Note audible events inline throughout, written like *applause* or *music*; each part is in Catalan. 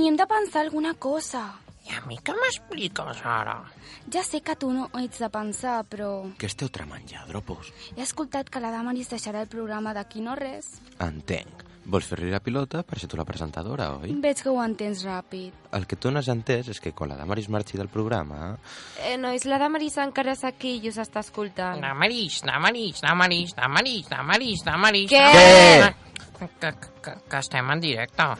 Toni, hem de pensar alguna cosa. I a mi què m'expliques ara? Ja sé que tu no ets de pensar, però Què esteu tramant ja, dropos? he escoltat que la Damaris deixarà el programa d'aquí no res. Entenc. Vols fer-li la pilota per ser tu la presentadora, oi? Veig que ho entens ràpid. El que tu no has entès és que quan la Damaris marxi del programa... Eh, nois, la Damaris encara és aquí i us està escoltant. Damaris, Damaris, Damaris, Damaris, Damaris, Damaris... Què? Que, que, que estem en directe.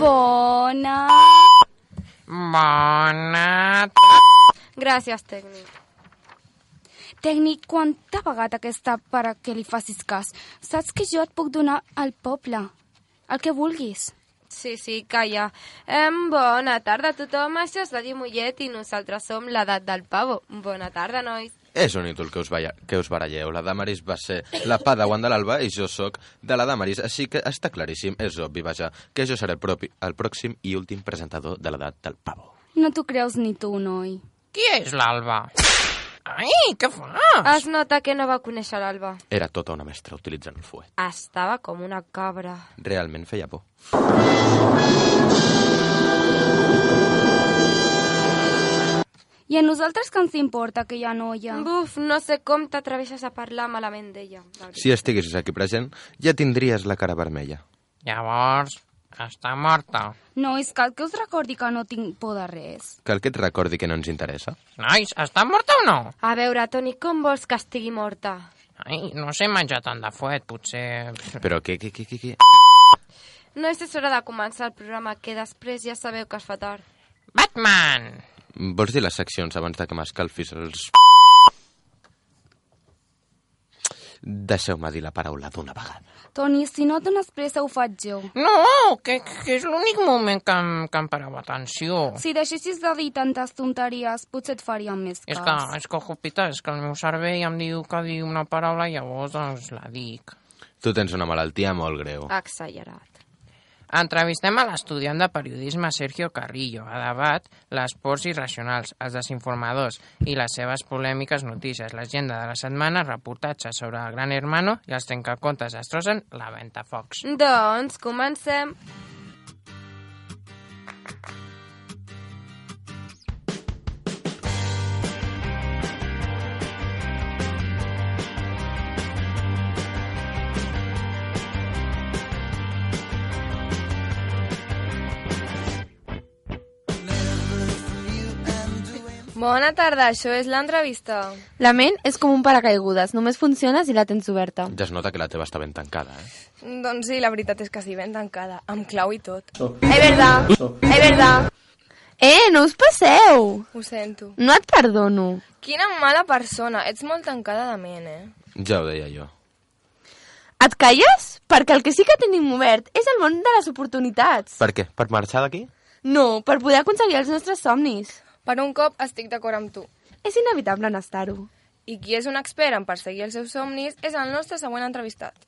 Bona... Bona... Gràcies, tècnic. Tècnic, quan t'ha pagat aquesta per a que li facis cas? Saps que jo et puc donar al poble, el que vulguis. Sí, sí, calla. Em, bona tarda a tothom, això és Radio Mollet i nosaltres som l'edat del pavo. Bona tarda, nois. És un ídol que us, balla, que us baralleu. La Damaris va ser la padawan de l'Alba i jo sóc de la Damaris, així que està claríssim, és obvi, vaja, que jo seré el, propi, el pròxim i últim presentador de l'edat del pavo. No t'ho creus ni tu, noi. Qui és l'Alba? Ai, què fas? Es nota que no va conèixer l'Alba. Era tota una mestra utilitzant el fuet. Estava com una cabra. Realment feia por. I a nosaltres que ens importa ha noia? Buf, no sé com t'atreveixes a parlar malament d'ella. Si estiguessis aquí present, ja tindries la cara vermella. Llavors, està morta. Nois, cal que us recordi que no tinc por de res. Cal que et recordi que no ens interessa. Nois, està morta o no? A veure, Toni, com vols que estigui morta? Ai, no sé menjar tant de fuet, potser... Però què, què, què, què, què? No és hora de començar el programa, que després ja sabeu que es fa tard. Batman! Vols dir les seccions abans de que m'escalfis els... Deixeu-me dir la paraula d'una vegada. Toni, si no dones pressa, ho faig jo. No, que, que és l'únic moment que em, que em parava atenció. Si deixessis de dir tantes tonteries, potser et faríem més cas. És que, és que, Jupita, és que el meu cervell em diu que diu una paraula i llavors doncs la dic. Tu tens una malaltia molt greu. Exagerat. Entrevistem a l'estudiant de periodisme Sergio Carrillo a debat les pors irracionals, els desinformadors i les seves polèmiques notícies, l'agenda de la setmana, reportatges sobre el Gran Hermano i els trencacontes destrossen la Ventafocs. Doncs comencem. Bona tarda, això és l'entrevista. La ment és com un paracaigudes, només funciona si la tens oberta. Ja es nota que la teva està ben tancada, eh? Doncs sí, la veritat és que sí, ben tancada, amb clau i tot. És verdad, és verdad. Eh, no us passeu! Ho sento. No et perdono. Quina mala persona, ets molt tancada de ment, eh? Ja ho deia jo. Et calles? Perquè el que sí que tenim obert és el món de les oportunitats. Per què? Per marxar d'aquí? No, per poder aconseguir els nostres somnis. Per un cop estic d'acord amb tu. És inevitable no estar-ho. I qui és un expert en perseguir els seus somnis és el nostre següent entrevistat.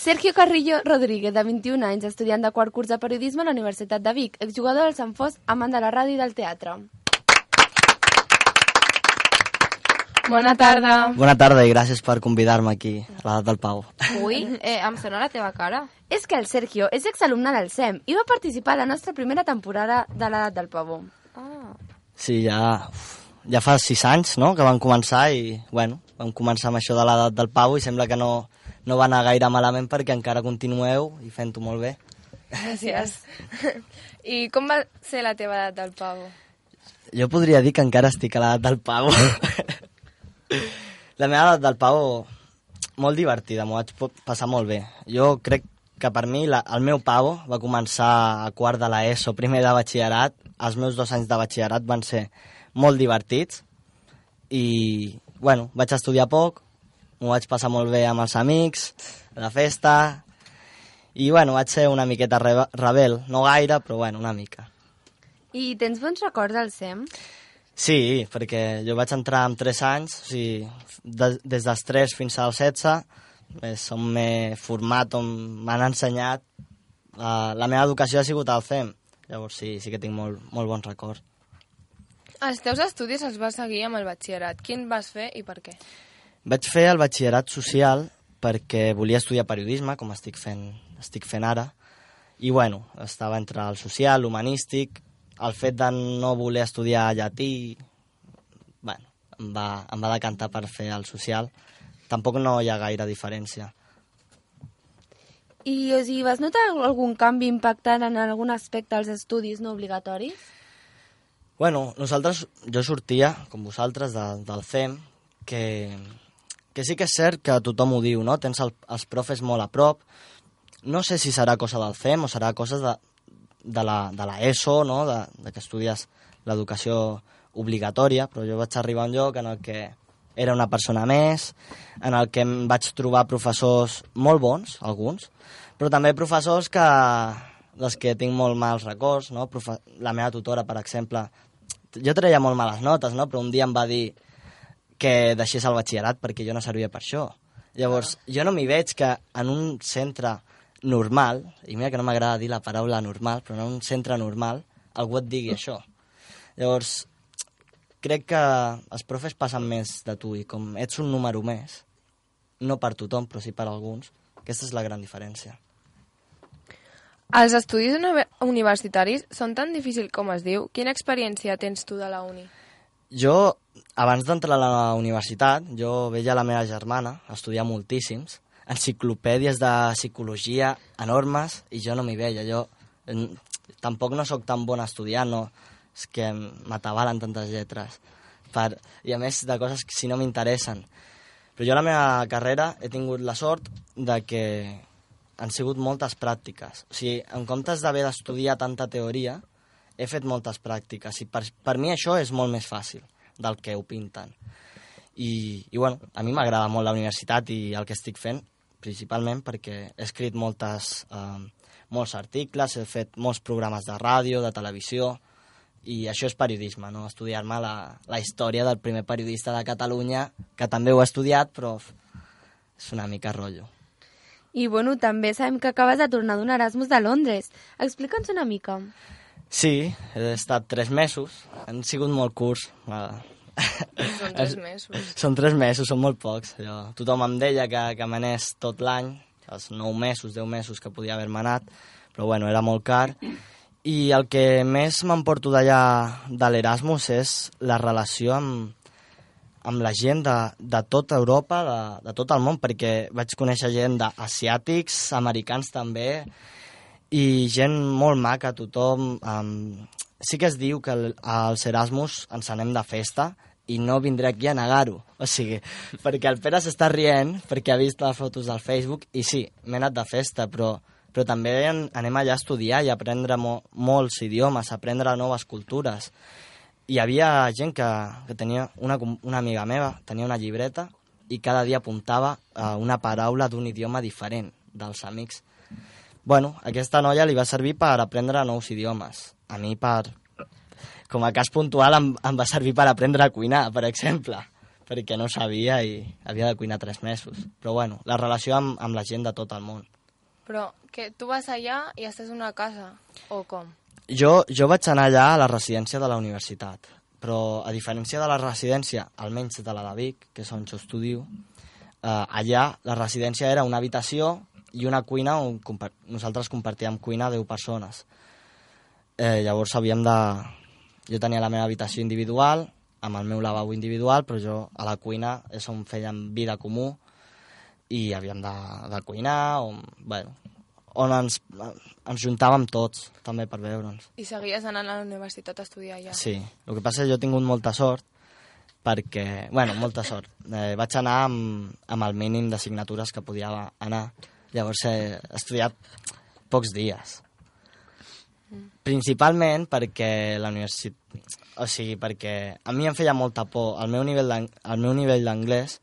Sergio Carrillo Rodríguez, de 21 anys, estudiant de quart curs de periodisme a la Universitat de Vic, exjugador del Sant Fos, amant de la ràdio i del teatre. Bona tarda. Bona tarda i gràcies per convidar-me aquí, a l'edat del Pau. Ui, eh, em sona la teva cara. És que el Sergio és exalumne del SEM i va participar a la nostra primera temporada de l'edat del pavó. Ah. Sí, ja, ja fa sis anys no?, que vam començar i, bueno, vam començar amb això de l'edat del Pau i sembla que no, no va anar gaire malament perquè encara continueu i fent-ho molt bé. Gràcies. I com va ser la teva edat del pavo? Jo podria dir que encara estic a l'edat del Pau. *laughs* la meva edat del Pau, molt divertida, m'ho vaig passar molt bé. Jo crec que per mi la, el meu pavo va començar a quart de l'ESO, primer de batxillerat. Els meus dos anys de batxillerat van ser molt divertits i, bueno, vaig estudiar poc, m'ho vaig passar molt bé amb els amics, la festa, i, bueno, vaig ser una miqueta rebe rebel, no gaire, però, bueno, una mica. I tens bons records del SEM? Sí, perquè jo vaig entrar amb 3 anys, o sigui, de, des dels 3 fins als 16, és on m'he format, on m'han ensenyat. La, la meva educació ha sigut al CEM, llavors sí, sí que tinc molt, molt bons records. Els teus estudis els vas seguir amb el batxillerat. Quin vas fer i per què? Vaig fer el batxillerat social perquè volia estudiar periodisme, com estic fent, estic fent ara, i bueno, estava entre el social, l'humanístic, el fet de no voler estudiar llatí, bueno, em va, em va decantar per fer el social. Tampoc no hi ha gaire diferència. I o sigui, vas notar algun canvi impactant en algun aspecte als estudis no obligatoris? Bueno, nosaltres, jo sortia, com vosaltres, de, del CEM, que, que sí que és cert que tothom ho diu, no? Tens el, els profes molt a prop. No sé si serà cosa del CEM o serà cosa de, de, la, de la ESO, no? De, de que estudies l'educació obligatòria, però jo vaig arribar a un lloc en el que era una persona més, en el que em vaig trobar professors molt bons, alguns, però també professors que dels que tinc molt mals records, no? Profe la meva tutora, per exemple, jo treia molt males notes, no? però un dia em va dir que deixés el batxillerat perquè jo no servia per això. Llavors, ah. jo no m'hi veig que en un centre normal, i mira que no m'agrada dir la paraula normal, però en un centre normal algú et digui això. Llavors, crec que els profes passen més de tu i com ets un número més, no per tothom, però sí per alguns, aquesta és la gran diferència. Els estudis uni universitaris són tan difícils com es diu? Quina experiència tens tu de la uni? Jo, abans d'entrar a la universitat, jo veia la meva germana estudiar moltíssims, enciclopèdies de psicologia enormes, i jo no m'hi veia. Jo tampoc no sóc tan bon estudiant, no, és que m'atabalen tantes lletres. Per, I a més de coses que si no m'interessen. Però jo a la meva carrera he tingut la sort de que han sigut moltes pràctiques. O sigui, en comptes d'haver d'estudiar tanta teoria, he fet moltes pràctiques i per, per mi això és molt més fàcil del que ho pinten. I, i bueno, a mi m'agrada molt la universitat i el que estic fent, principalment perquè he escrit moltes, eh, molts articles, he fet molts programes de ràdio, de televisió, i això és periodisme, no? estudiar-me la, la història del primer periodista de Catalunya, que també ho he estudiat, però és una mica rotllo. I bueno, també sabem que acabes de tornar d'un Erasmus de Londres. Explica'ns una mica. Sí, he estat tres mesos. Han sigut molt curts. Són tres mesos. Són tres mesos, són molt pocs. Jo, tothom em deia que, que m'anés tot l'any, els nou mesos, deu mesos que podia haver-me anat, però bueno, era molt car. I el que més m'emporto d'allà de l'Erasmus és la relació amb, amb la gent de, de tota Europa, de, de tot el món, perquè vaig conèixer gent d'asiàtics, americans també, i gent molt maca, tothom... Um, sí que es diu que als Erasmus ens anem de festa i no vindré aquí a negar-ho. O sigui, perquè el Pere s'està rient perquè ha vist les fotos del Facebook i sí, m'he anat de festa, però, però també anem allà a estudiar i a aprendre mo molts idiomes, a aprendre noves cultures hi havia gent que, que tenia, una, una amiga meva, tenia una llibreta i cada dia apuntava uh, una paraula d'un idioma diferent dels amics. Bueno, aquesta noia li va servir per aprendre nous idiomes. A mi, per, com a cas puntual, em, em va servir per aprendre a cuinar, per exemple, perquè no sabia i havia de cuinar tres mesos. Però bueno, la relació amb, amb la gent de tot el món. Però que tu vas allà i estàs una casa, o com? Jo, jo vaig anar allà a la residència de la universitat, però a diferència de la residència, almenys de la de Vic, que és on jo estudio, eh, allà la residència era una habitació i una cuina on compar nosaltres compartíem cuina 10 persones. Eh, llavors havíem de... Jo tenia la meva habitació individual, amb el meu lavabo individual, però jo a la cuina és on fèiem vida comú i havíem de, de cuinar, on, bueno, on ens, ens juntàvem tots, també per veure'ns. I seguies anant a la universitat a estudiar ja? Sí, el que passa és que jo he tingut molta sort, perquè, bueno, molta sort. Eh, vaig anar amb, amb el mínim d'assignatures que podia anar. Llavors he estudiat pocs dies. Principalment perquè la universitat... O sigui, perquè a mi em feia molta por. El meu nivell d'anglès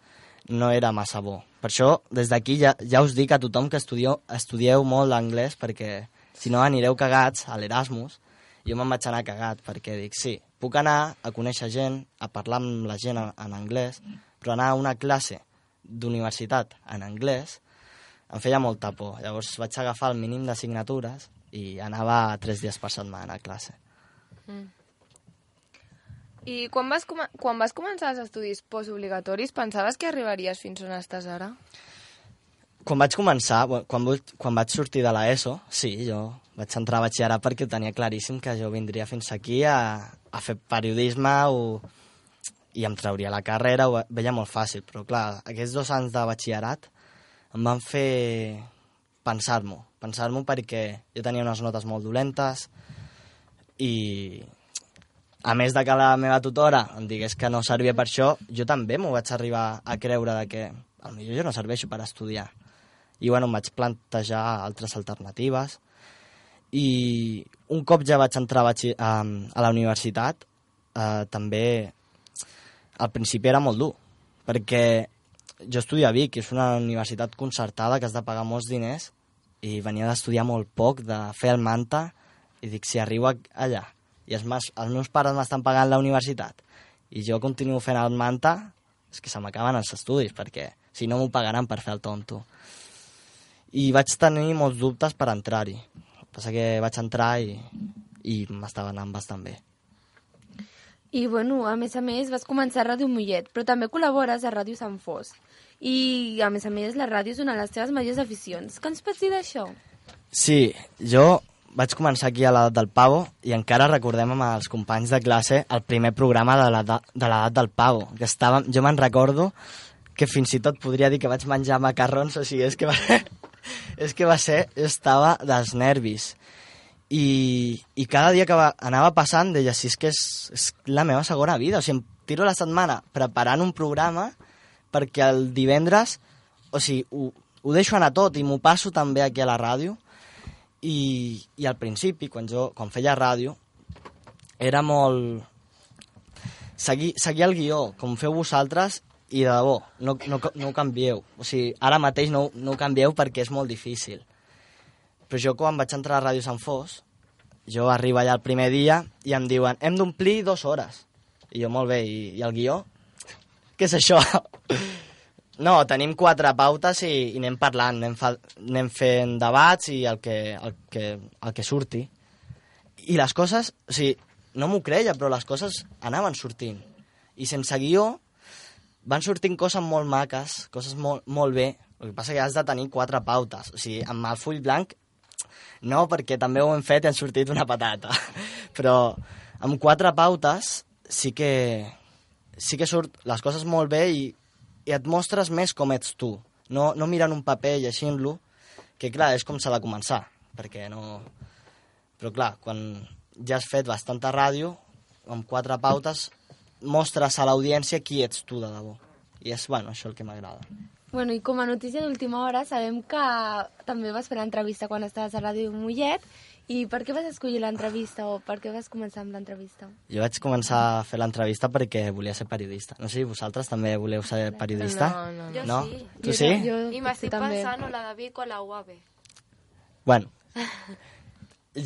no era massa bo. Per això, des d'aquí ja, ja us dic a tothom que estudieu, estudieu molt l'anglès perquè si no anireu cagats a l'Erasmus. Jo me'n vaig anar cagat perquè dic, sí, puc anar a conèixer gent, a parlar amb la gent en, en anglès, però anar a una classe d'universitat en anglès em feia molta por. Llavors vaig agafar el mínim d'assignatures i anava tres dies per setmana a classe. Mm. I quan vas, quan vas començar els estudis postobligatoris, pensaves que arribaries fins on estàs ara? Quan vaig començar, quan, quan vaig sortir de l'ESO, sí, jo vaig entrar a batxillerat perquè ho tenia claríssim que jo vindria fins aquí a, a fer periodisme o, i em trauria la carrera, ho ve- veia molt fàcil, però clar, aquests dos anys de batxillerat em van fer pensar-m'ho, pensar-m'ho perquè jo tenia unes notes molt dolentes i a més de que la meva tutora em digués que no servia per això, jo també m'ho vaig arribar a creure de que potser jo no serveixo per estudiar. I bueno, em vaig plantejar altres alternatives i un cop ja vaig entrar a, a, la universitat eh, també al principi era molt dur perquè jo estudio a Vic, és una universitat concertada que has de pagar molts diners i venia d'estudiar molt poc, de fer el manta i dic, si arribo allà i els, mas, els meus pares m'estan pagant la universitat i jo continuo fent el manta és que se m'acaben els estudis perquè si no m'ho pagaran per fer el tonto. I vaig tenir molts dubtes per entrar-hi. Passa que vaig entrar i, i m'estava anant bastant bé. I, bueno, a més a més, vas començar a Ràdio Mollet, però també col·labores a Ràdio Sant Fos. I, a més a més, la ràdio és una de les teves majors aficions. Què ens pots dir d'això? Sí, jo vaig començar aquí a l'edat del pavo i encara recordem amb els companys de classe el primer programa de l'edat de l'edat del pavo, que estàvem, jo me'n recordo que fins i tot podria dir que vaig menjar macarrons, o sigui, és que va, *laughs* és que va ser, estava dels nervis. I, i cada dia que va, anava passant deia, si és que és, és la meva segona vida, o sigui, em tiro la setmana preparant un programa perquè el divendres, o sigui, ho, ho deixo anar tot i m'ho passo també aquí a la ràdio i, i al principi, quan jo quan feia ràdio, era molt... Seguir, seguir el guió, com feu vosaltres, i de debò, no, no, no ho canvieu. O sigui, ara mateix no, no ho canvieu perquè és molt difícil. Però jo quan vaig entrar a Ràdio Sant Fos, jo arribo allà el primer dia i em diuen hem d'omplir dues hores. I jo, molt bé, i, i el guió? Què és això? *laughs* No, tenim quatre pautes i, i anem parlant, anem, fa, anem fent debats i el que, el, que, el que surti. I les coses, o sigui, no m'ho creia, però les coses anaven sortint. I sense guió van sortint coses molt maques, coses molt, molt bé. El que passa que has de tenir quatre pautes. O sigui, amb el full blanc, no, perquè també ho hem fet i han sortit una patata. *laughs* Però amb quatre pautes sí que, sí que surt les coses molt bé i, i et mostres més com ets tu. No, no mirant un paper i llegint-lo, que clar, és com s'ha de començar, perquè no... Però clar, quan ja has fet bastanta ràdio, amb quatre pautes, mostres a l'audiència qui ets tu de debò. I és, bueno, això el que m'agrada. Bueno, i com a notícia d'última hora, sabem que també vas fer l'entrevista quan estaves a Ràdio Mollet. I per què vas escollir l'entrevista o per què vas començar amb l'entrevista? Jo vaig començar a fer l'entrevista perquè volia ser periodista. No sé si vosaltres també voleu ser periodista. No, no, no. Jo no? sí. Tu sí? Jo, I m'estic també. pensant o la de Vic o la UAB. Bueno,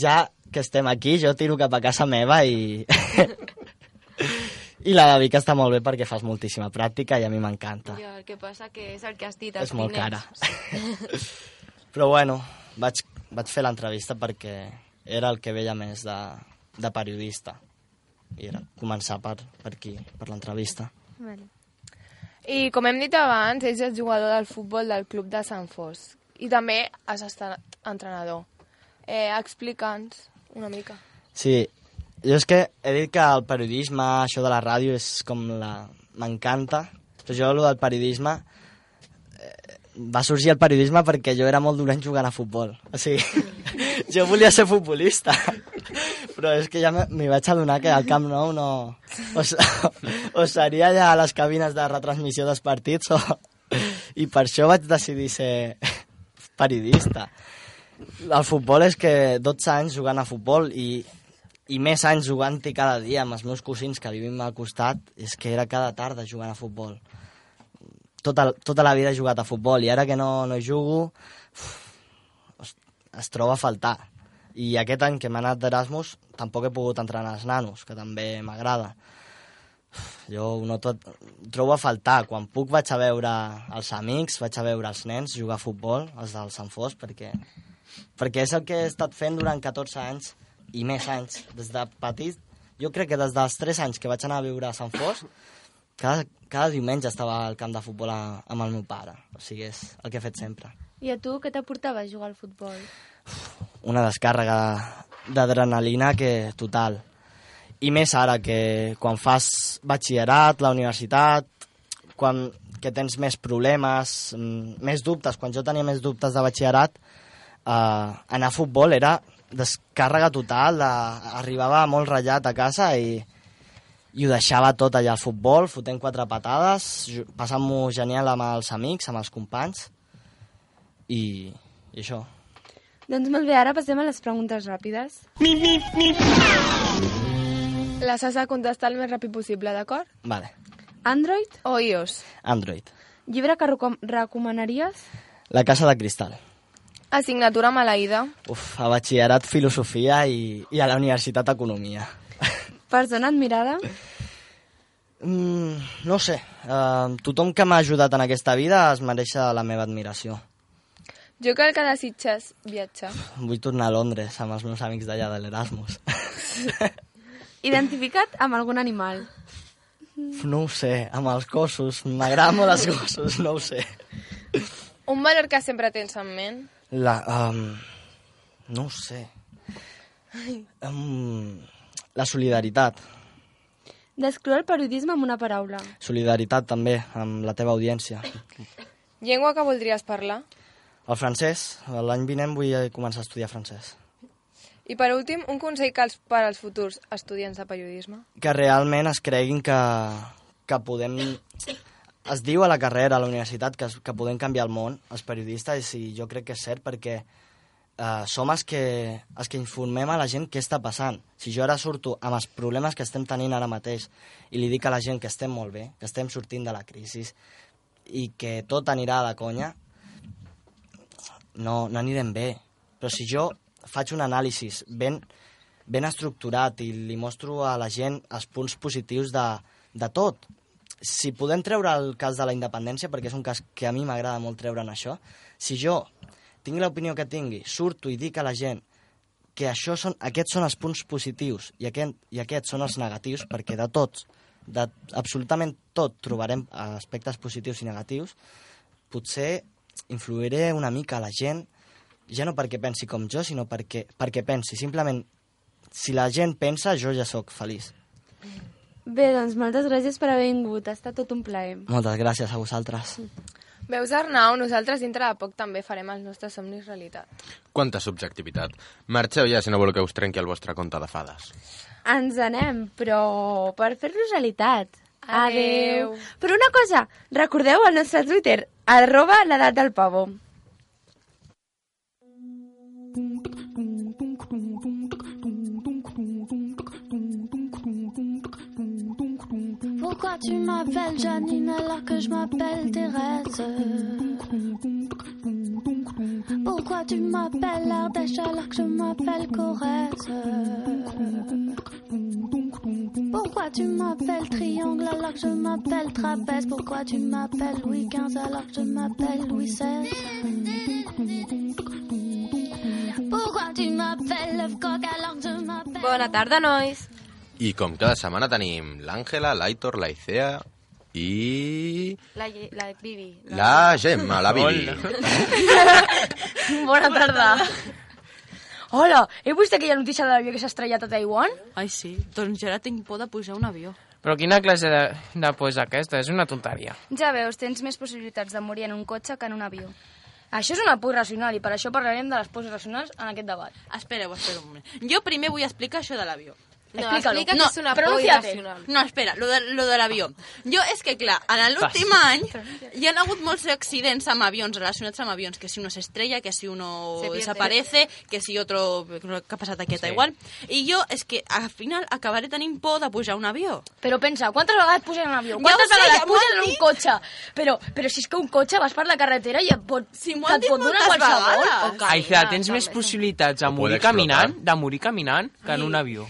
ja que estem aquí, jo tiro cap a casa meva i... *laughs* I la de Vic està molt bé perquè fas moltíssima pràctica i a mi m'encanta. Jo, el que passa que és el que has dit, És molt cara. *laughs* Però bueno, vaig, vaig fer l'entrevista perquè era el que veia més de, de periodista. I era començar per, per aquí, per l'entrevista. Vale. I com hem dit abans, ets el jugador del futbol del club de Sant Fos. I també has estat entrenador. Eh, Explica'ns una mica. Sí, jo és que he dit que el periodisme, això de la ràdio, és com la... m'encanta. Però jo, el del periodisme, va sorgir el periodisme perquè jo era molt dolent jugant a futbol. O sigui, *laughs* jo volia ser futbolista. *laughs* Però és que ja m'hi vaig adonar que al Camp Nou no... O, *laughs* o seria allà a les cabines de retransmissió dels partits o... I per això vaig decidir ser periodista. El futbol és que 12 anys jugant a futbol i, i més anys jugant-hi cada dia amb els meus cosins que vivim al costat, és que era cada tarda jugant a futbol. Tota, tota la vida he jugat a futbol i ara que no, no jugo uf, es, troba a faltar. I aquest any que m'he anat d'Erasmus tampoc he pogut entrenar els nanos, que també m'agrada. Jo ho noto, trobo a faltar. Quan puc vaig a veure els amics, vaig a veure els nens jugar a futbol, els del Sant Fos, perquè, perquè és el que he estat fent durant 14 anys i més anys. Des de petit Jo crec que des dels 3 anys que vaig anar a viure a Sant Fos, cada, cada diumenge estava al camp de futbol a, amb el meu pare. O sigui, és el que he fet sempre. I a tu què t'aportava jugar al futbol? Una descàrrega d'adrenalina que total. I més ara, que quan fas batxillerat, la universitat, quan, que tens més problemes, mm, més dubtes, quan jo tenia més dubtes de batxillerat, eh, anar a futbol era descàrrega total, de, arribava molt ratllat a casa i, i ho deixava tot allà al futbol, fotent quatre patades, passant-m'ho genial amb els amics, amb els companys, i, i això. Doncs molt bé, ara passem a les preguntes ràpides. Les has de contestar el més ràpid possible, d'acord? Vale. Android, O iOS. Android. llibre que recom recomanaries? La casa de cristal. Assignatura maleïda. Uf, a batxillerat filosofia i, i a la universitat economia. Persona admirada? Mm, no sé, uh, tothom que m'ha ajudat en aquesta vida es mereix la meva admiració. Jo crec que desitges viatjar. Vull tornar a Londres amb els meus amics d'allà de l'Erasmus. *laughs* Identificat amb algun animal? no ho sé, amb els gossos, m'agraden molt els gossos, no ho sé. Un valor que sempre tens en ment. La, um, no ho sé. Um, la solidaritat. Descriu el periodisme amb una paraula. Solidaritat també amb la teva audiència. Llengua que voldries parlar. El francès, l'any vinent vull començar a estudiar francès. I per últim, un consell que els, per als futurs estudiants de periodisme. que realment es creguin que, que podem... Es diu a la carrera, a la universitat, que, que podem canviar el món, els periodistes, i jo crec que és cert perquè eh, som els que, els que informem a la gent què està passant. Si jo ara surto amb els problemes que estem tenint ara mateix i li dic a la gent que estem molt bé, que estem sortint de la crisi i que tot anirà de conya, no, no anirem bé. Però si jo faig un anàlisi ben, ben estructurat i li mostro a la gent els punts positius de, de tot. Si podem treure el cas de la independència, perquè és un cas que a mi m'agrada molt treure en això, si jo tinc l'opinió que tingui, surto i dic a la gent que això són, aquests són els punts positius i, aquest, i aquests són els negatius, perquè de tots, de absolutament tot, trobarem aspectes positius i negatius, potser influiré una mica a la gent, ja no perquè pensi com jo, sinó perquè, perquè pensi. Simplement, si la gent pensa, jo ja sóc feliç. Bé, doncs moltes gràcies per haver vingut. Ha estat tot un plaer. Moltes gràcies a vosaltres. Veus, Arnau, nosaltres dintre de poc també farem els nostres somnis realitat. Quanta subjectivitat. Marxeu ja si no voleu que us trenqui el vostre conte de fades. Ens anem, però per fer-los realitat. Adeu. Però una cosa, recordeu el nostre Twitter, arroba l'edat del pavo. Pourquoi tu m'appelles Janine alors que je m'appelle Thérèse Pourquoi tu m'appelles Ardèche alors que je m'appelle Corrèze Pourquoi tu m'appelles Triangle alors que je m'appelle Trapèze Pourquoi tu m'appelles Louis XV alors que je m'appelle Louis XVI Pourquoi tu m'appelles Love-Coq alors que je m'appelle Bona tarda, nois. I com cada setmana tenim l'Àngela, l'Aitor, la Icea i... La, la Bibi. La Gemma, la Bibi. *laughs* Bona tarda. Hola, heu vist aquella notícia de l'avió que s'ha estrellat a Taiwan? Ai, sí. Doncs jo ara tinc por de pujar un avió. Però quina classe de, de por és aquesta? És una tonteria. Ja veus, tens més possibilitats de morir en un cotxe que en un avió. Això és una por irracional i per això parlarem de les pors irracionals en aquest debat. Espereu, espereu un moment. Jo primer vull explicar això de l'avió. No, Explica-lo. explica No, que és una por irracional. No, espera, lo de, lo de l'avió. Jo, és que clar, en l'últim any hi ha hagut molts accidents amb avions, relacionats amb avions, que si uno s'estrella, que si uno Se pierde. desaparece, que si otro... que ha passat aquí a Sí. Taiwan. I jo, és que al final acabaré tenint por de pujar a un avió. Però pensa, quantes vegades puges en un avió? Ja Quantes ho sé, vegades ja m'ho han en un dit. cotxe? Però, però si és que un cotxe vas per la carretera i et pot, Si m'ho que han et dit pot donar moltes qualsevol. vegades. O que... Aicea, tens més possibilitats de O morir explotar. caminant, de morir caminant que en un avió.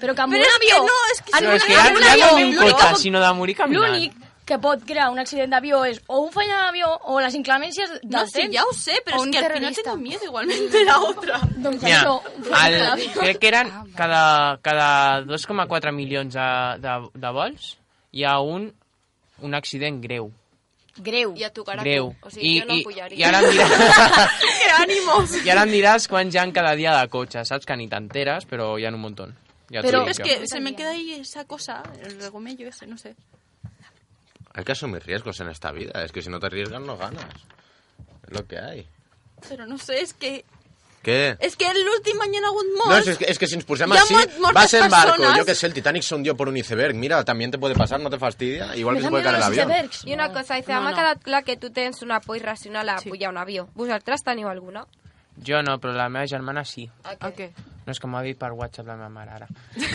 Però que amb Però un és que avió... no, és que en Però un- és que en ja, un ja no un l'únic cotxe, que- sinó de morir caminant. L'únic que pot crear un accident d'avió és o un falla d'avió o les inclemències del No, sí, temps. ya lo sé, pero O es un que al final tengo miedo igualmente la otra. Doncs Mira, això, el, crec que eren cada, cada 2,4 milions de, de, de vols hi ha un, un accident greu. Greu. I a tocar a Greu. tu. O sigui, jo no I, pujaria. I ara em diràs, *laughs* i ara em diràs quants hi ha cada dia de cotxe, saps? Que ni t'enteres, però hi ha un muntó. T'ho Pero es jo. que se me queda ahí esa cosa, el regomello ese, no sé. Hay que asumir riesgos en esta vida. Es que si no te arriesgas, no ganas. Es lo que hay. Pero no sé, es que... Què? Es que l'últim any ha hagut No, molts. es que, es que si ens posem mort- mortes vas en barco. persones. Yo que sé, el Titanic se hundió por un iceberg. Mira, también te puede pasar, no te fastidia. Igual que se puede caer el avión. I una cosa, Aizea, No, no. quedat clar que tu tens una por irracional a pujar a un avió. Vosaltres teniu alguna? Jo no, però la meva germana sí. A què? No és que m'ho ha dit per WhatsApp la meva mare ara.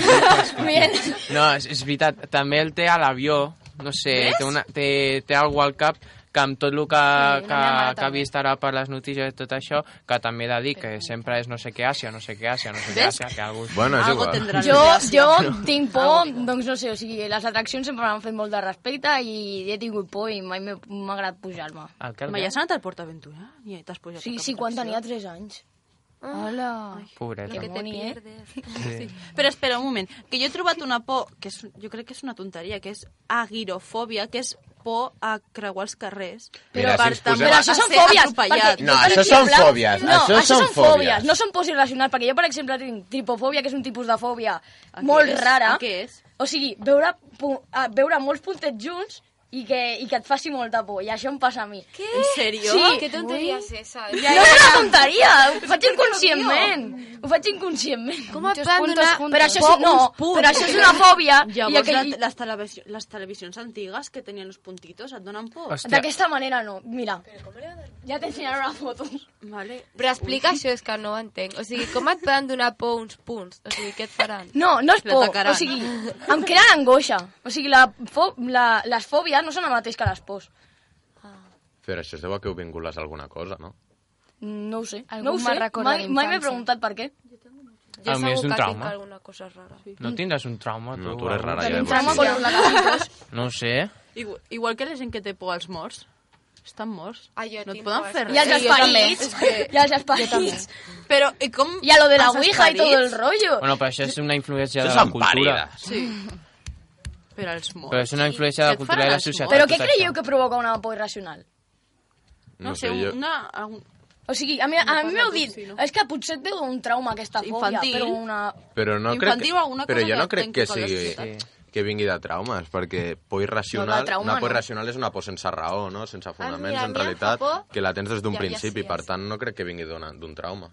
*laughs* Bien. No, és, és veritat. També el té a l'avió. No sé, té, una, té, té algú al cap que amb tot el que, Sí, que, que ha vist ara per les notícies i tot això, que també he de dir que sempre és no sé què Àsia, no sé què Àsia, no sé què. Àsia, que algú... Bueno, és igual. Jo, jo *laughs* tinc por, doncs no sé, o sigui, les atraccions sempre m'han fet molt de respecte i he tingut por i mai m'ha agradat pujar-me. El que el Ma, ja has anat al PortAventura? I t'has pujat Sí, sí, quan tenia 3 anys. Hola. Pobreta. Que te pierdes. *laughs* Sí. Però espera un moment, que jo he trobat una por, que és, jo crec que és una tonteria, que és agirofòbia, que és por a creuar els carrers. Mira, per si posem- Però això són fòbies. perquè No, això són fòbies, No, això són fòbies. No són pors irracionals, perquè jo, per exemple, tinc tripofòbia, que és un tipus de fòbia A molt és? rara. Què és? O sigui, veure, veure molts puntets junts i que, i que et faci molta por. I això em passa a mi. Què? En sèrio? Sí. Que tonteria és esa? No és una tonteria, ho faig inconscientment. Ho faig inconscientment. Com et van donar... Però això, és, no, però això és una fòbia. i Llavors, aquell... la, les, televisió, les televisions antigues que tenien los puntitos et donen por? D'aquesta manera no. Mira, ja t'ensenyaré una foto. Vale. Però explica això, és que no ho entenc. O sigui, com et poden donar por uns punts? O sigui, què et faran? No, no és por. O sigui, em creen angoixa. O sigui, la, fo la, les fòbies no són el mateix que les pors. Però això es deu a que heu vinculat alguna cosa, no? No ho sé. Algun no ho sé. Mai, mai m'he preguntat per què. Jo A mi és un trauma. alguna cosa rara. no tindràs un trauma, tu? No, tu eres rara, ja Un trauma sí. con los lagacitos. No ho sé. Igual, igual que la gent que té por als morts. Estan morts. Ah, no et poden fer als I els res. Sí, esperits. I els esperits. Però, i com... I a lo de la ouija i tot el rollo. Bueno, però això és una influència Això de la cultura. pàrides. Sí. *laughs* Però els morts... Però és una influència de Què la et cultura i faran la societat. Però què creieu això. que provoca una por irracional? No, No sé, jo- una... un- O sigui, a mi, a mi m'heu dit, sí, no? és que potser et veu un trauma aquesta fòbia, Infantil. però una... Però no crec Infantil que, o alguna però jo que no crec que la sigui societat. que vingui de traumes, perquè por No, irracional, de trauma una por no. irracional és una por sense raó, no? sense fonaments, mira, en realitat, que la tens des d'un havia principi, sí, per sí. tant no crec que vingui d'un trauma.